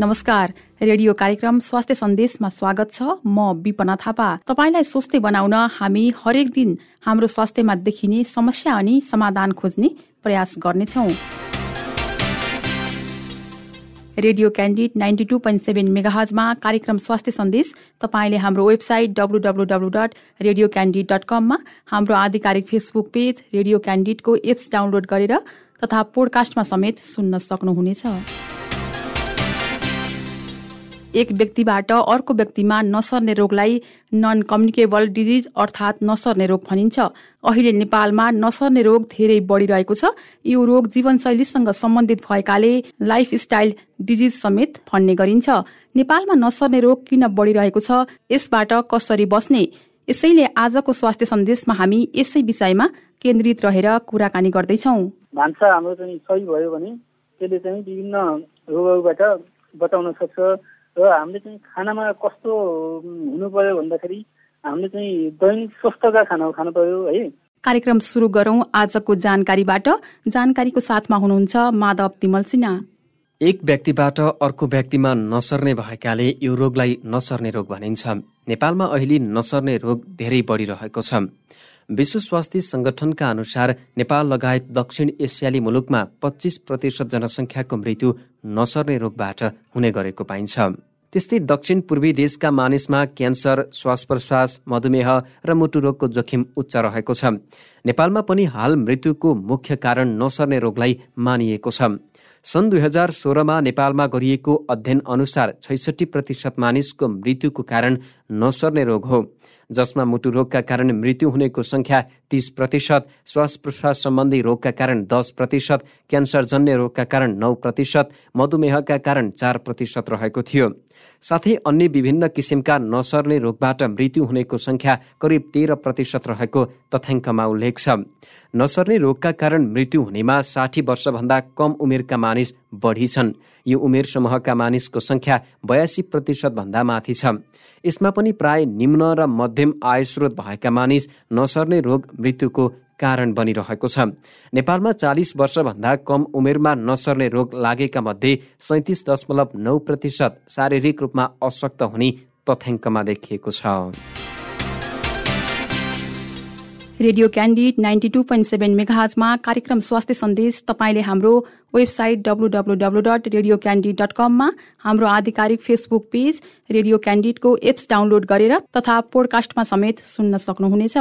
नमस्कार। रेडियो कार्यक्रम स्वास्थ्य सन्देशमा स्वागत छ। म विपना थापा। तपाईँलाई स्वस्थ बनाउन हामी हरेक दिन हाम्रो स्वास्थ्यमा देखिने समस्या अनि समाधान खोज्ने प्रयास गर्नेछौ। Radio Candid ninety two point seven मेगाहजमा कार्यक्रम स्वास्थ्य सन्देश। तपाईँले हाम्रो website W W W dot radio Candid dot कममा हाम्रो आधिकारिक फेसबुक पेज रेडियो क्यान्डिडको एप्स डाउनलोड गरेर तथा पोडकास्टमा समेत सुन्न सक्नुहुनेछ। एक व्यक्तिबाट अर्को व्यक्तिमा नसर्ने रोगलाई नन कम्युनिकेबल डिजिज अर्थात् नसर्ने रोग भनिन्छ। अहिले नेपालमा नसर्ने रोग धेरै बढिरहेको छ। यो रोग जीवनशैलीसँग सम्बन्धित भएकाले लाइफ स्टाइल डिजिज समेत भन्ने गरिन्छ। नेपालमा नसर्ने रोग किन बढिरहेको छ? यसबाट कसरी बस्ने? यसैले आजको स्वास्थ्य सन्देशमा हामी यसै विषयमा केन्द्रित रहेर कुराकानी गर्दैछौ। भान्सा हाम्रो चाहिँ सही भयो भने त्यसले चाहिँ विभिन्न रोगहरूबाट बचाउन सक्छ। र हामीले चाहिँ खानामा कस्तो हुनु पर्यो भन्दाखेरि हामीले चाहिँ दैनिक स्वस्थका खानाहरू खानु पर्यो है। कार्यक्रम सुरु गरौं आजको जानकारीबाट। जानकारीको साथमा हुनुहुन्छ माधव तिमल सिन्हा। एक व्यक्तिबाट अर्को व्यक्तिमा नसर्ने भएकाले यो रोगलाई नसर्ने रोग भनिन्छ। नेपालमा अहिले नसर्ने रोग धेरै बढिरहेको छ। विश्व स्वास्थ्य संगठनका अनुसार नेपाल लगायत दक्षिण एसियाली मुलुकमा पच्चिस प्रतिशत जनसङ्ख्याको मृत्यु नसर्ने रोगबाट हुने गरेको पाइन्छ। त्यस्तै दक्षिण पूर्वी देशका मानिसमा क्यान्सर श्वास प्रश्वास मधुमेह र मुटु रोगको जोखिम उच्च रहेको छ। नेपालमा पनि हाल मृत्युको मुख्य कारण नसर्ने रोगलाई मानिएको छ। सन् दुई हजार सोह्रमा नेपालमा गरिएको अध्ययन अनुसार छैसठी प्रतिशत मानिसको मृत्युको कारण नसर्ने रोग हो जसमा मुटु रोगका कारण मृत्यु हुनेको संख्या तीस प्रतिशत श्वास प्रश्वास सम्बन्धी रोगका कारण दस प्रतिशत क्यान्सरजन्य रोगका कारण नौ प्रतिशत मधुमेहका कारण चार प्रतिशत रहेको थियो। साथै अन्य विभिन्न किसिमका नसर्ने रोगबाट मृत्यु हुनेको संख्या करिब तेह्र प्रतिशत रहेको तथ्याङ्कमा उल्लेख छ। नसर्ने रोगका कारण मृत्यु हुनेमा साठी वर्षभन्दा कम उमेरका मानिस बढी छन् यो उमेर समूहका मानिसको संख्या बयासी प्रतिशत भन्दा माथि छ। यसमा पनि प्राय निम्न र मध्यम आय स्रोत भएका मानिस नसर्ने रोग मृत्युको कारण बनिरहेको छ। नेपालमा चालिस वर्षभन्दा कम उमेरमा नसर्ने रोग लागेका मध्ये सैतिस दशमलव नौ प्रतिशत शारीरिक रूपमा अशक्त हुने तथ्याङ्कमा देखिएको छ। Radio Candid ninety two point seven मेघाजमा कार्यक्रम स्वास्थ्य सन्देश तपाईँले हाम्रो website W W dot radio Candid dot कममा हाम्रो आधिकारिक फेसबुक पेज रेडियो क्यान्डिडको एप्स डाउनलोड गरेर तथा पोडकास्टमा समेत सुन्न सक्नुहुनेछ।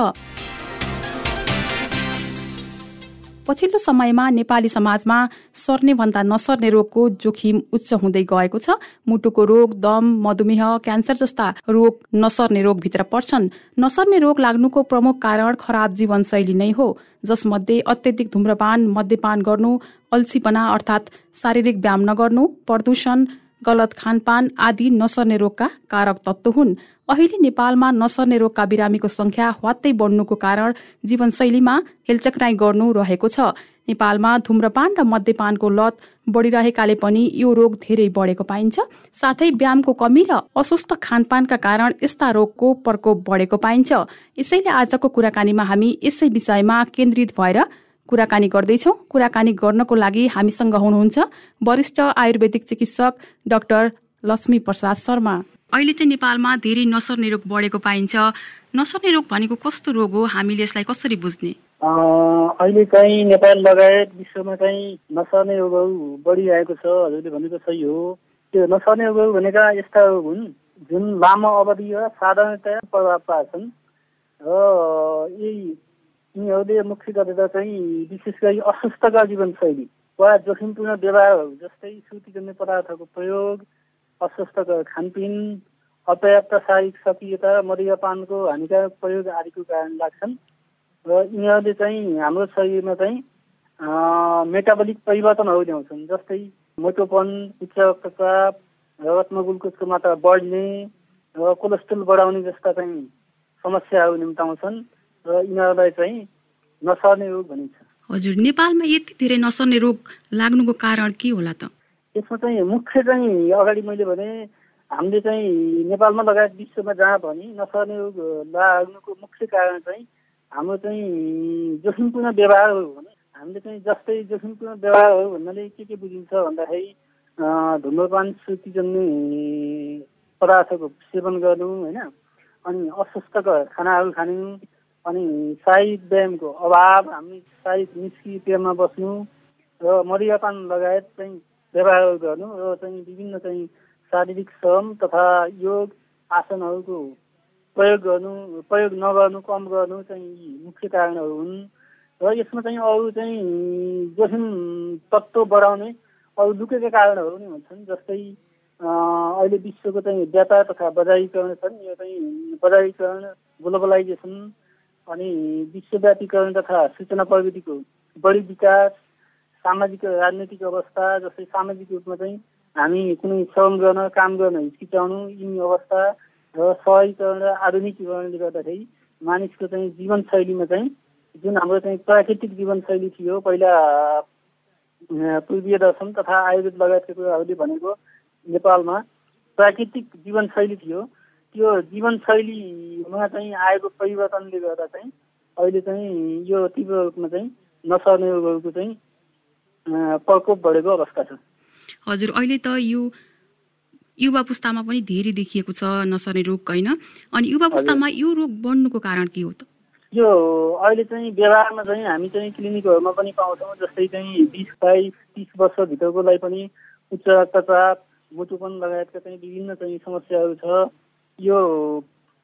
पछिल्लो समयमा नेपाली समाजमा सर्ने भन्दा नसर्ने रोगको जोखिम उच्च हुँदै गएको छ। मुटुको रोग दम मधुमेह क्यान्सर जस्ता रोग नसर्ने रोगभित्र पर्छन्। नसर्ने रोग लाग्नुको प्रमुख कारण खराब जीवनशैली नै हो। जसमध्ये अत्यधिक धुम्रपान मद्यपान गर्नु अल्छीपना अर्थात् शारीरिक व्यायाम नगर्नु प्रदूषण गलत खानपान आदि नसर्ने रोगका कारक तत्व हुन्। अहिले नेपालमा नसर्ने रोगका बिरामीको संख्या ह्वात्तै बढ्नुको कारण जीवनशैलीमा हेलचक्राइ गर्नु रहेको छ। नेपालमा धुम्रपान र मद्यपानको लत बढिरहेकाले पनि यो रोग धेरै बढेको पाइन्छ। साथै व्यायामको कमी र अस्वस्थ खानपानका कारण यस्ता रोगको प्रकोप बढेको पाइन्छ। यसैले आजको कुराकानीमा हामी यसै विषयमा केन्द्रित भएर कुराकानी गर्दैछौ। कुराकानी गर्नको लागि हामीसँग हुनुहुन्छ वरिष्ठ आयुर्वेदिक चिकित्सक डाक्टर लक्ष्मी प्रसाद शर्मा। अहिले चाहिँ नेपालमा धेरै नसर्ने रोग बढेको पाइन्छ। नसर्ने रोग भनेको कस्तो रोग हो? हामीले यसलाई कसरी बुझ्ने? अहिले चाहिँ नेपाल लगायत विश्वमा चाहिँ नसर्ने रोगहरू बढिरहेको छ। हजुरले भनेको सही हो। त्यो नसर्ने रोगहरू भनेका यस्ता हुन् जुन लामो अवधि र साधारणतया प्रभाव पार्छन्। र यही यिनीहरूले मुख्य गरेर चाहिँ विशेष गरी अस्वस्थका जीवनशैली वा जोखिमपूर्ण व्यवहारहरू जस्तै सुतिजन्य पदार्थको प्रयोग अस्वस्थ खानपिन अपर्याप्त शारीरिक सक्रियता मदिरापानको हानिकारक प्रयोग आदिको कारण लाग्छन् र यिनीहरूले चाहिँ हाम्रो शरीरमा चाहिँ मेटाबोलिक परिवर्तनहरू ल्याउँछन् जस्तै मोटोपन उच्च रक्तचाप रगतमा ग्लुकोजको मात्रा बढ्ने र कोलेस्ट्रोल बढाउने जस्ता चाहिँ समस्याहरू निम्ताउँछन् र यिनीहरूलाई चाहिँ नसर्ने रोग भनिन्छ। हजुर नेपालमा यति धेरै नसर्ने रोग लाग्नुको कारण के होला त? यसमा चाहिँ मुख्य चाहिँ अगाडि मैले भने हामीले चाहिँ नेपालमा लगायत विश्वमा जहाँ भने नसर्ने लाग्नुको मुख्य कारण चाहिँ हाम्रो चाहिँ जोखिमपूर्ण व्यवहार हो भने हामीले चाहिँ जस्तै जोखिमपूर्ण व्यवहारहरू भन्नाले के के बुझिन्छ भन्दाखेरि धुम्रपान सुतिजन्य पदार्थको सेवन गर्नु होइन? अनि अस्वस्थकर खानाहरू खानु अनि साहिद व्यायामको अभाव हामी साहिद निष्क्रियमा बस्नु र मदिरापान लगायत चाहिँ व्यवहार गर्नु र चाहिँ विभिन्न चाहिँ शारीरिक श्रम तथा योग आसनहरूको प्रयोग गर्नु प्रयोग नगर्नु कम गर्नु चाहिँ मुख्य कारणहरू हुन्। र यसमा चाहिँ अरू चाहिँ जोखिम तत्त्व बढाउने अरू लुकेका कारणहरू पनि हुन्छन् जस्तै अहिले विश्वको चाहिँ व्यापार तथा बजारीकरण छन् यो चाहिँ बजारीकरण ग्लोबलाइजेसन अनि विश्वव्यापीकरण तथा सूचना प्रविधिको बढी विकास सामाजिक राजनैतिक अवस्था जस्तै सामाजिक रूपमा चाहिँ हामी कुनै श्रम गर्न काम गर्न हिचकिचाउनु यिनी अवस्था र सहरीकरण र आधुनिकीकरणले गर्दाखेरि मानिसको चाहिँ जीवनशैलीमा चाहिँ जुन हाम्रो चाहिँ प्राकृतिक जीवनशैली थियो पहिला पूर्वीय दर्शन तथा आयुर्वेद लगायतका कुराहरूले भनेको नेपालमा प्राकृतिक जीवनशैली थियो। त्यो जीवनशैलीमा चाहिँ आएको परिवर्तनले गर्दा चाहिँ अहिले चाहिँ यो तीव्र रूपमा चाहिँ नसर्ने रोगहरूको चाहिँ प्रकोप बढेको अवस्था छ। हजुर अहिले त यो युवा पुस्तामा पनि धेरै देखिएको छ नसर्ने रोग होइन? अनि युवा पुस्तामा यो रोग बढ्नुको कारण के हो त? यो अहिले चाहिँ व्यवहारमा चाहिँ हामी चाहिँ क्लिनिकहरूमा पनि पाउँछौँ जस्तै चाहिँ बिस बाइस तिस वर्षभित्रकोलाई पनि उच्च रक्तचाप मुटुपन लगायतका चाहिँ विभिन्न चाहिँ समस्याहरू छ। यो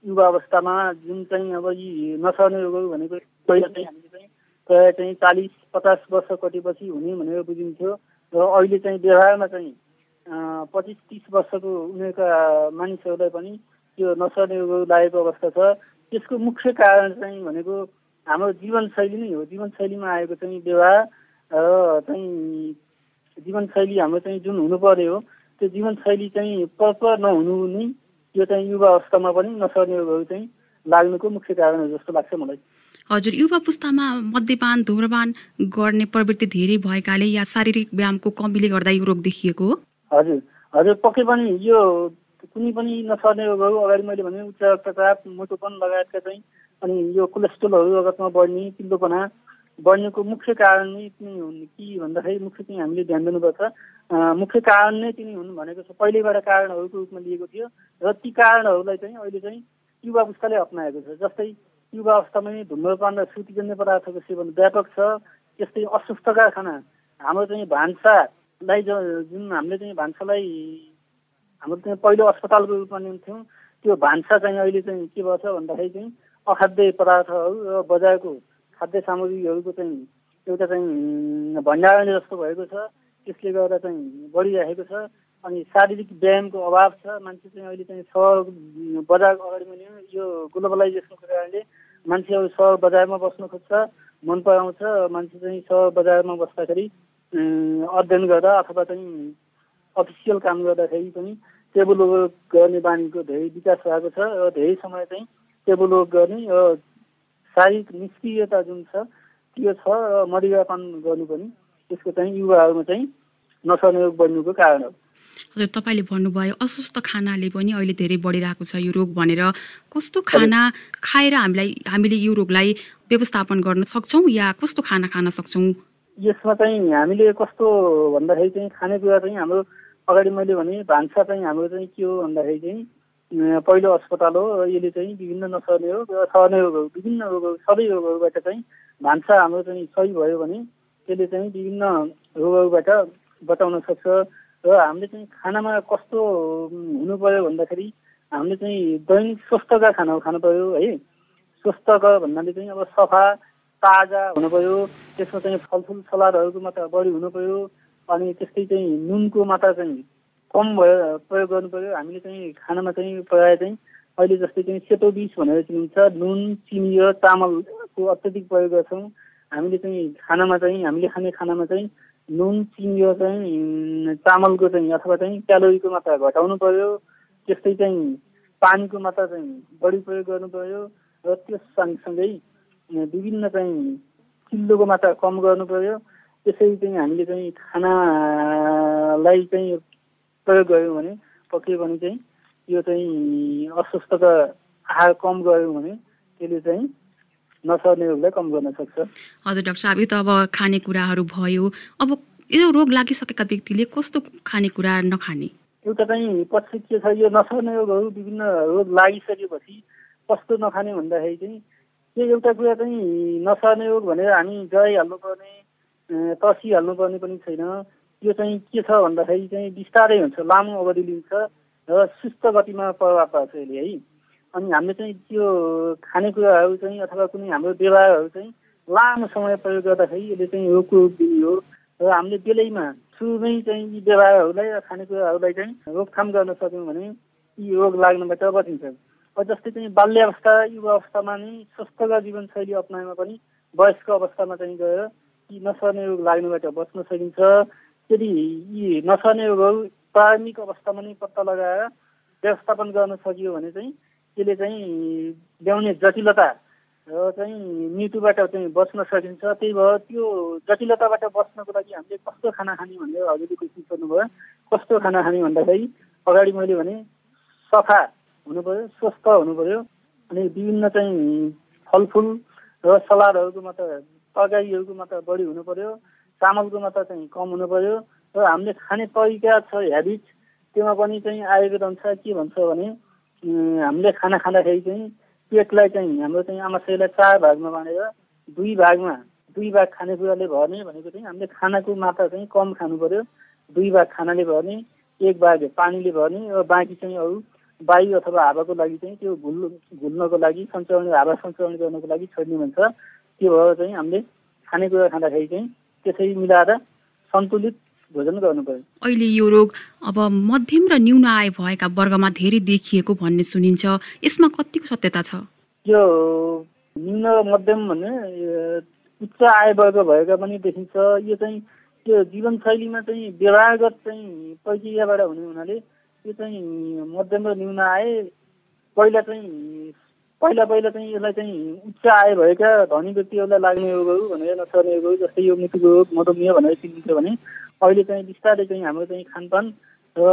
युवा अवस्थामा जुन चाहिँ अब यी नसर्ने रोगहरू भनेको पहिला चाहिँ हामीले चाहिँ प्रायः चाहिँ चालिस पचास वर्ष कटेपछि हुने भनेर बुझिन्थ्यो र अहिले चाहिँ व्यवहारमा चाहिँ पच्चिस तिस वर्षको उमेरका मानिसहरूलाई पनि यो नसर्ने रोग लागेको अवस्था छ। त्यसको मुख्य कारण चाहिँ भनेको हाम्रो जीवनशैली नै हो। जीवनशैलीमा आएको चाहिँ व्यवहार र चाहिँ जीवनशैली हाम्रो चाहिँ जुन हुनु पर्ने हो त्यो जीवनशैली चाहिँ प्रपर नहुनु नै यो चाहिँ युवा अवस्थामा पनि नसर्ने रोगहरू चाहिँ लाग्नुको मुख्य कारण हो जस्तो लाग्छ मलाई। हजुर युवा पुस्तामा मद्यपान धुम्रपान गर्ने प्रवृत्ति धेरै भएकाले या शारीरिक व्यायामको कमीले गर्दा यो रोग देखिएको हो? हजुर हजुर पक्कै पनि यो कुनै पनि नसर्ने रोगहरू अगाडि मैले भने उच्च रक्तचाप मोटोपन लगायतका चाहिँ अनि यो कोलेस्ट्रोलहरू रगतमा बढ्ने पिल्लोपना बढ्नेको मुख्य कारण नै तिनी हुन् कि भन्दाखेरि मुख्य चाहिँ हामीले ध्यान दिनुपर्छ। मुख्य कारण नै तिनी हुन् भनेको छ। पहिलेबाट कारणहरूको रूपमा लिएको थियो र ती कारणहरूलाई चाहिँ अहिले चाहिँ युवा अवस्थाले अप्नाएको छ। जस्तै युवा अवस्थामै धुम्रपान र सुतिजन्य पदार्थको सेवन व्यापक छ। त्यस्तै अस्वस्थका खाना हाम्रो चाहिँ भान्सालाई जुन हामीले चाहिँ भान्सालाई हाम्रो चाहिँ पहिलो अस्पतालको रूपमा लिन्थ्यौँ त्यो भान्सा चाहिँ अहिले चाहिँ के भएछ भन्दाखेरि चाहिँ अखाद्य पदार्थहरू र बजारको खाद्य सामग्रीहरूको चाहिँ एउटा चाहिँ भण्डारण जस्तो भएको छ। त्यसले गर्दा चाहिँ बढिरहेको छ। अनि शारीरिक व्यायामको अभाव छ। मान्छे चाहिँ अहिले चाहिँ सहर बजार अगाडि मैले यो ग्लोबलाइजेसनको कारणले मान्छेहरू सहर बजारमा बस्न खोज्छ मन पराउँछ। मान्छे चाहिँ सहर बजारमा बस्दाखेरि अध्ययन गर्दा अथवा चाहिँ अफिसियल काम गर्दाखेरि पनि टेबल वर्क गर्ने बानीको धेरै विकास भएको छ। र धेरै समय चाहिँ टेबल वर्क गर्ने र शारीरिक निष्क्रियता जुन छ त्यो छ र मदिरापान गर्नु पनि त्यसको चाहिँ युवाहरूमा चाहिँ नसर्ने रोग बढ्नुको कारण हो। हजुर तपाईँले भन्नुभयो अस्वस्थ खानाले पनि अहिले धेरै बढिरहेको छ यो रोग भनेर। कस्तो खाना खाएर हामीलाई हामीले यो रोगलाई व्यवस्थापन गर्न सक्छौँ या कस्तो खाना खान सक्छौँ? यसमा चाहिँ हामीले कस्तो भन्दाखेरि चाहिँ खानेकुरा चाहिँ हाम्रो अगाडि मैले भने भान्सा चाहिँ हाम्रो चाहिँ के हो भन्दाखेरि चाहिँ पहिलो अस्पताल हो र यसले चाहिँ विभिन्न नसर्ने हो र सर्ने रोगहरू विभिन्न रोगहरू सबै रोगहरूबाट चाहिँ भान्सा हाम्रो चाहिँ सही भयो भने त्यसले चाहिँ विभिन्न रोगहरूबाट बचाउन सक्छ र हामीले चाहिँ खानामा कस्तो हुनु पर्यो भन्दाखेरि हामीले चाहिँ दैनिक स्वस्थका खानाहरू खानु पर्यो है। स्वस्थकर भन्नाले चाहिँ अब सफा ताजा हुनु पर्यो त्यसमा चाहिँ फलफुल सलादहरूको मात्रा बढी हुनु पर्यो अनि त्यस्तै चाहिँ नुनको मात्रा चाहिँ कम भयो प्रयोग गर्नु पऱ्यो। हामीले चाहिँ खानामा चाहिँ प्रायः चाहिँ अहिले जस्तै चाहिँ सेतो बिस भनेर चिनिन्छ नुन चिनी र चामलको अत्याधिक प्रयोग गर्छौँ। हामीले चाहिँ खानामा चाहिँ हामीले खाने खानामा चाहिँ नुन चिनी र चाहिँ चामलको चाहिँ अथवा चाहिँ क्यालोरीको मात्रा घटाउनु पर्यो त्यस्तै चाहिँ पानीको मात्रा चाहिँ बढी प्रयोग गर्नु पर्यो र त्यस सँगसँगै विभिन्न चाहिँ चिल्लोको मात्रा कम गर्नु पर्यो त्यसै चाहिँ हामीले चाहिँ खानालाई चाहिँ प्रयोग गऱ्यौँ भने पक्कै पनि चाहिँ यो चाहिँ अस्वस्थता आहार कम गऱ्यौँ भने त्यसले चाहिँ नसर्ने रोगलाई कम गर्न सक्छ। हजुर डाक्टर साहब यो त अब खानेकुराहरू भयो। अब यो रोग लागिसकेका व्यक्तिले कस्तो खानेकुरा नखाने? एउटा चाहिँ पछि के छ यो नसर्ने रोगहरू विभिन्न रोग लागिसकेपछि कस्तो नखाने भन्दाखेरि चाहिँ त्यो एउटा कुरा चाहिँ नसर्ने रोग भनेर हामी गइहाल्नुपर्ने तर्सिहाल्नुपर्ने पनि छैन। यो चाहिँ के छ भन्दाखेरि चाहिँ बिस्तारै हुन्छ लामो अवधि लिन्छ र सुस्त गतिमा प्रभाव पार्छ यसले है। अनि हामीले चाहिँ त्यो खानेकुराहरू चाहिँ अथवा कुनै हाम्रो व्यवहारहरू चाहिँ लामो समय प्रयोग गर्दाखेरि यसले चाहिँ रोगको दिने हो र हामीले बेलैमा सुरुमै चाहिँ यी व्यवहारहरूलाई र खानेकुराहरूलाई चाहिँ रोकथाम गर्न सक्यौँ भने यी रोग लाग्नबाट बचिन्छ जस्तै चाहिँ बाल्यावस्था युवा अवस्थामा नै स्वस्थकर जीवनशैली अप्नाएमा पनि वयस्क अवस्थामा चाहिँ गएर यी नसर्ने रोग लाग्नबाट बच्न सकिन्छ। यदि यी नसर्ने रोगहरू प्रारम्भिक अवस्थामा नै पत्ता लगाएर व्यवस्थापन गर्न सकियो भने चाहिँ त्यसले चाहिँ ल्याउने जटिलता र चाहिँ मृत्युबाट चाहिँ बच्न सकिन्छ। त्यही भएर त्यो जटिलताबाट बच्नको लागि हामीले कस्तो खाना खाने भनेर हजुरले क्वेसन सोध्नुभयो। कस्तो खाना खाने भन्दाखेरि अगाडि मैले भने सफा हुनु पऱ्यो स्वस्थ हुनु पऱ्यो अनि विभिन्न चाहिँ फलफुल र सलादहरूको मात्र तरकारीहरूको मात्र बढी हुनु पऱ्यो चामलको मात्र चाहिँ कम हुनु पऱ्यो र हामीले खाने तरिका छ हेबिट त्योमा पनि चाहिँ आयुर्वेद अनुसार के भन्छ भने हामीले खाना खाँदाखेरि चाहिँ पेटलाई चाहिँ हाम्रो चाहिँ आमाशयलाई चार भागमा बाँडेर दुई भागमा दुई भाग खानेकुराले भर्ने भनेको चाहिँ हामीले खानाको मात्रा चाहिँ कम खानु पर्यो दुई भाग खानाले भर्ने एक भाग पानीले भर्ने र बाँकी चाहिँ अरू वायु अथवा हावाको लागि चाहिँ त्यो घुल् घुल्नको लागि सञ्चालन हावा सञ्चालन गर्नको लागि छोड्ने भन्छ। त्यो भएर चाहिँ हामीले खानेकुरा खाँदाखेरि चाहिँ त्यसरी मिलाएर सन्तुलित भोजन गर्नु पर्यो अहिले यो रोग अब मध्यम र न्यून आय भएका वर्गमा धेरै देखिएको भन्ने सुनिन्छ। यसमा कतिको सत्यता छ? यो न्यून मध्यम भने उच्च आय वर्ग भएका पनि देखिन्छ। यो चाहिँ त्यो जीवनशैलीमा चाहिँ व्यवहारगत चाहिँ प्रक्रियाबाट हुने हुनाले यो चाहिँ मध्यम र न्यून आय पहिला चाहिँ पहिला पहिला चाहिँ यसलाई चाहिँ उच्च आय भएका धनी व्यक्तिहरूलाई लाग्ने रोगहरू भनेर नसर्ने रोगहरू जस्तै यो मृत्युको रोग मधुमेह भनेर चिनिन्छ भने अहिले चाहिँ बिस्तारै चाहिँ हाम्रो चाहिँ खानपान र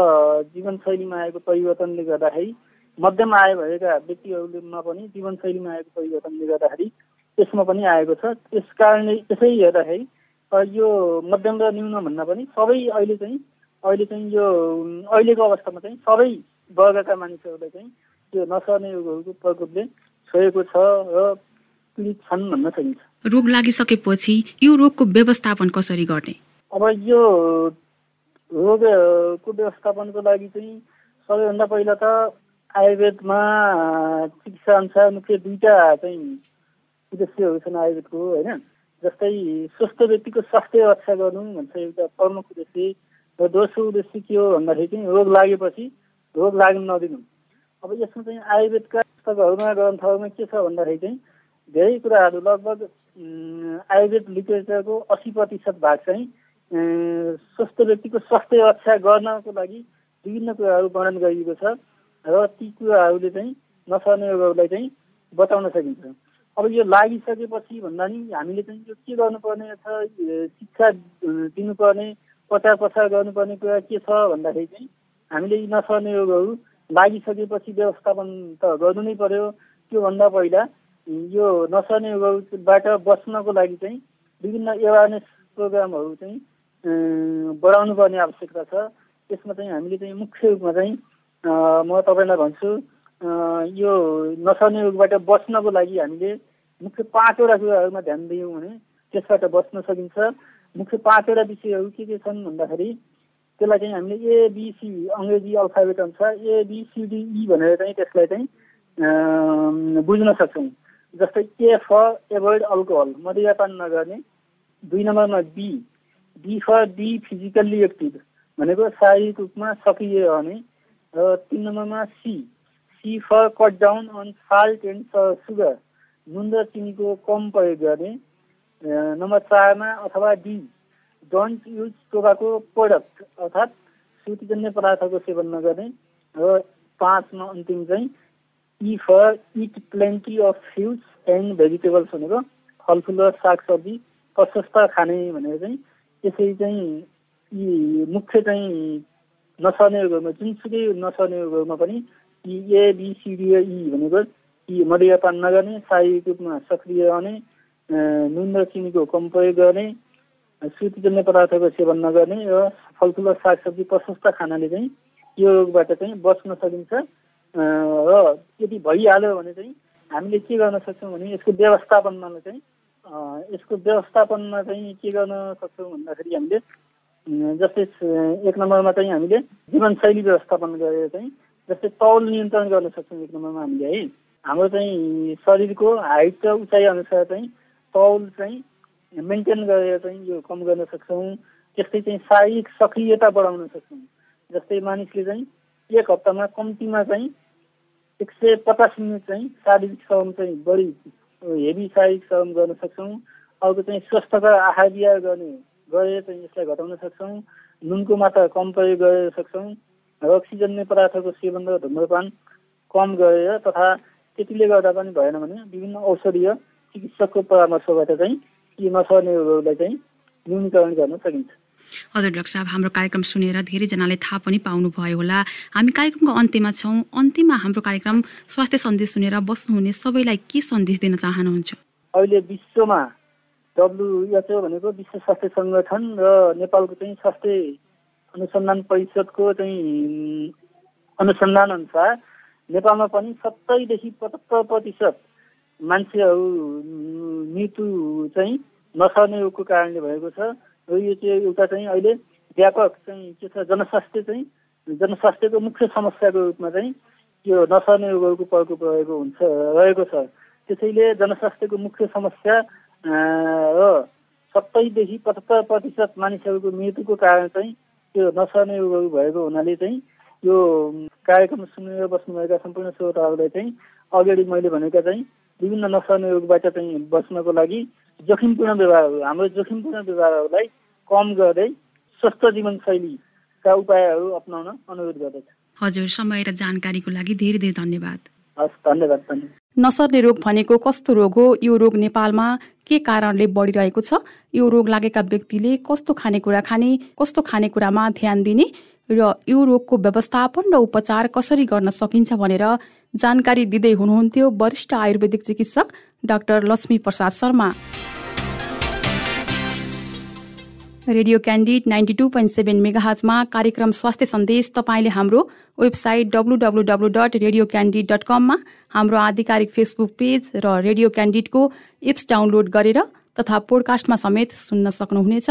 जीवनशैलीमा आएको परिवर्तनले गर्दाखेरि मध्यम आय भएका व्यक्तिहरूमा पनि जीवनशैलीमा आएको परिवर्तनले गर्दाखेरि यसमा पनि आएको छ। त्यस कारणले त्यसै हेर्दाखेरि यो मध्यम र न्यून भन्दा पनि सबै अहिले चाहिँ अहिले चाहिँ यो अहिलेको अवस्थामा चाहिँ सबै वर्गका मानिसहरूलाई चाहिँ त्यो नसर्ने रोगहरूको प्रकोपले छोएको छ र पीडित छन् भन्न सकिन्छ रोग लागिसकेपछि यो रोगको व्यवस्थापन कसरी गर्ने? अब यो रोगको व्यवस्थापनको लागि चाहिँ सबैभन्दा पहिला त आयुर्वेदमा चिकित्सा अनुसार मुख्य दुईवटा चाहिँ उद्देश्यहरू छन् आयुर्वेदको होइन? जस्तै स्वस्थ व्यक्तिको स्वास्थ्य रक्षा गर्नु भन्छ एउटा प्रमुख उद्देश्य। र दोस्रो उद्देश्य के हो भन्दाखेरि चाहिँ रोग लागेपछि रोग लाग्नु नदिनु। अब यसमा चाहिँ आयुर्वेदका पुस्तकहरूमा ग्रन्थहरूमा के छ भन्दाखेरि चाहिँ धेरै कुराहरू लगभग आयुर्वेद लिटरेचरको असी प्रतिशत भाग चाहिँ स्वस्थ व्यक्तिको स्वास्थ्य रक्षा गर्नको लागि विभिन्न कुराहरू वर्णन गरिएको छ र ती कुराहरूले चाहिँ नसर्ने रोगहरूलाई चाहिँ बचाउन सकिन्छ। अब यो लागिसकेपछि भन्दा नि हामीले चाहिँ यो के गर्नुपर्ने छ शिक्षा दिनुपर्ने प्रचार प्रसार गर्नुपर्ने कुरा के छ भन्दाखेरि चाहिँ हामीले यी नसर्ने रोगहरू लागिसकेपछि व्यवस्थापन त गर्नु नै पर्यो। त्योभन्दा पहिला यो नसर्ने रोगबाट बच्नको लागि चाहिँ विभिन्न एवारनेस प्रोग्रामहरू चाहिँ बढाउनु पर्ने आवश्यकता छ। त्यसमा चाहिँ हामीले चाहिँ मुख्य रूपमा चाहिँ म तपाईँलाई भन्छु यो नसर्ने रोगबाट बच्नको लागि हामीले मुख्य पाँचवटा कुराहरूमा ध्यान दियौँ भने त्यसबाट बच्न सकिन्छ। मुख्य पाँचवटा विषयहरू के के छन् भन्दाखेरि त्यसलाई चाहिँ हामीले एबिसी अङ्ग्रेजी अल्फाबेट अनुसार एबिसिडिई भनेर चाहिँ त्यसलाई चाहिँ बुझ्न सक्छौँ। जस्तै ए फर एभोइड अल्कोहल मदिरापान नगर्ने। दुई नम्बरमा B B for be physically active भनेको शारीरिक रूपमा सक्रिय रहने। र तिन नम्बरमा C C for cut down on salt and sugar नुन र चिनीको कम प्रयोग गर्ने। नम्बर चारमा अथवा D don't use tobacco product अर्थात् सुतिजन्य पदार्थको सेवन नगर्ने र पाँचमा अन्तिम चाहिँ E for eat plenty of fruits and vegetables भनेको फलफुल र सागसब्जी प्रशस्त खाने भनेर चाहिँ त्यसरी चाहिँ यी मुख्य चाहिँ नसर्ने रोगमा जुनसुकै नसर्ने रोगमा पनि यी एबिसिडिई भनेको यी मदिरापान नगर्ने शारीरिक रूपमा सक्रिय रहने नुन र चिनीको कम प्रयोग गर्ने सुतिजन्य पदार्थको सेवन नगर्ने र फलफुल र सागसब्जी प्रशस्त खानाले चाहिँ यो रोगबाट चाहिँ बच्न सकिन्छ। र यदि भइहाल्यो भने चाहिँ हामीले के गर्न सक्छौँ भने यसको व्यवस्थापनमा चाहिँ यसको व्यवस्थापनमा चाहिँ के गर्न सक्छौँ भन्दाखेरि हामीले जस्तै एक नम्बरमा चाहिँ हामीले जीवनशैली व्यवस्थापन गरेर चाहिँ जस्तै तौल नियन्त्रण गर्न सक्छौँ एक नम्बरमा हामीले है। हाम्रो चाहिँ शरीरको हाइट र उचाइ अनुसार चाहिँ तौल चाहिँ मेन्टेन गरेर चाहिँ यो कम गर्न सक्छौँ त्यस्तै चाहिँ शारीरिक सक्रियता बढाउन सक्छौँ। जस्तै मानिसले चाहिँ एक हप्तामा कम्तीमा चाहिँ एक सय पचास मिनट चाहिँ शारीरिक श्रम चाहिँ बढी हेभी शारीरिक श्रम गर्न सक्छौँ। अर्को चाहिँ स्वस्थकर आहार विहार गर्ने गरेर चाहिँ यसलाई घटाउन सक्छौँ। नुनको मात्रा कम प्रयोग गरेर सक्छौँ र अक्सिजन्य पदार्थको सेवन र धुम्रपान कम गरेर तथा त्यतिले गर्दा पनि भएन भने विभिन्न औषधीय चिकित्सकको परामर्शबाट चाहिँ यी नसर्ने रोगलाई चाहिँ न्यूनीकरण गर्न सकिन्छ। हजुर डाक्टर साहब हाम्रो कार्यक्रम सुनेर धेरैजनाले थाहा पनि पाउनुभयो होला। हामी कार्यक्रमको अन्त्यमा छौँ। अन्त्यमा हाम्रो कार्यक्रम स्वास्थ्य सन्देश सुनेर बस्नुहुने सबैलाई के सन्देश दिन चाहनुहुन्छ? अहिले विश्वमा डब्लुएचओ भनेको विश्व स्वास्थ्य सङ्गठन र नेपालको चाहिँ स्वास्थ्य अनुसन्धान परिषदको चाहिँ अनुसन्धान अनुसार नेपालमा पनि सत्तरीदेखि पचहत्तर प्रतिशत मान्छेहरू मृत्यु चाहिँ नसर्ने रोगको कारणले भएको छ। र यो चाहिँ एउटा चाहिँ अहिले व्यापक चाहिँ के छ जनस्वास्थ्य चाहिँ जनस्वास्थ्यको मुख्य समस्याको रूपमा चाहिँ यो नसर्ने रोगहरूको प्रकोप रहेको हुन्छ रहेको छ। त्यसैले जनस्वास्थ्यको मुख्य समस्या र सत्तरीदेखि पचहत्तर प्रतिशत मानिसहरूको मृत्युको कारण चाहिँ त्यो नसर्ने रोगहरू भएको हुनाले चाहिँ यो कार्यक्रम सुनेर बस्नुभएका सम्पूर्ण श्रोताहरूलाई चाहिँ अगाडि मैले भनेका चाहिँ विभिन्न नसर्ने रोगबाट चाहिँ बच्नको लागि जोखिमपूर्ण व्यवहारहरू हाम्रो जोखिमपूर्ण व्यवहारहरूलाई कम गर्दै स्वस्थ जीवनशैलीका उपायहरू अप्नाउन अनुरोध गर्दछ। हजुर समय र जानकारीको लागि धेरै धेरै धन्यवाद। हस् धन्यवाद धन्यवाद। नसर्ने रोग भनेको कस्तो रोग हो? यो रोग नेपालमा के कारणले बढिरहेको छ? यो रोग लागेका व्यक्तिले कस्तो खानेकुरा खाने कस्तो खानेकुरामा ध्यान दिने र यो रोगको व्यवस्थापन र उपचार कसरी गर्न सकिन्छ भनेर जानकारी दिँदै हुनुहुन्थ्यो वरिष्ठ आयुर्वेदिक चिकित्सक doctor Lakshmi Prasad Sharma. Radio Candid ninety two point seven मेगाहाजमा कार्यक्रम स्वास्थ्य सन्देश तपाईँले हाम्रो website W W W dot Radio Candid dot कममा हाम्रो आधिकारिक फेसबुक पेज र रेडियो क्यान्डिडको एप्स डाउनलोड गरेर तथा पोडकास्टमा समेत सुन्न सक्नुहुनेछ।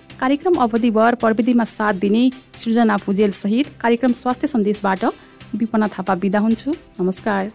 कार्यक्रम अवधिभर प्रविधिमा साथ दिने सृजना भुजेल सहित कार्यक्रम स्वास्थ्य सन्देशबाट विपना थापा बिदा हुन्छु। नमस्कार।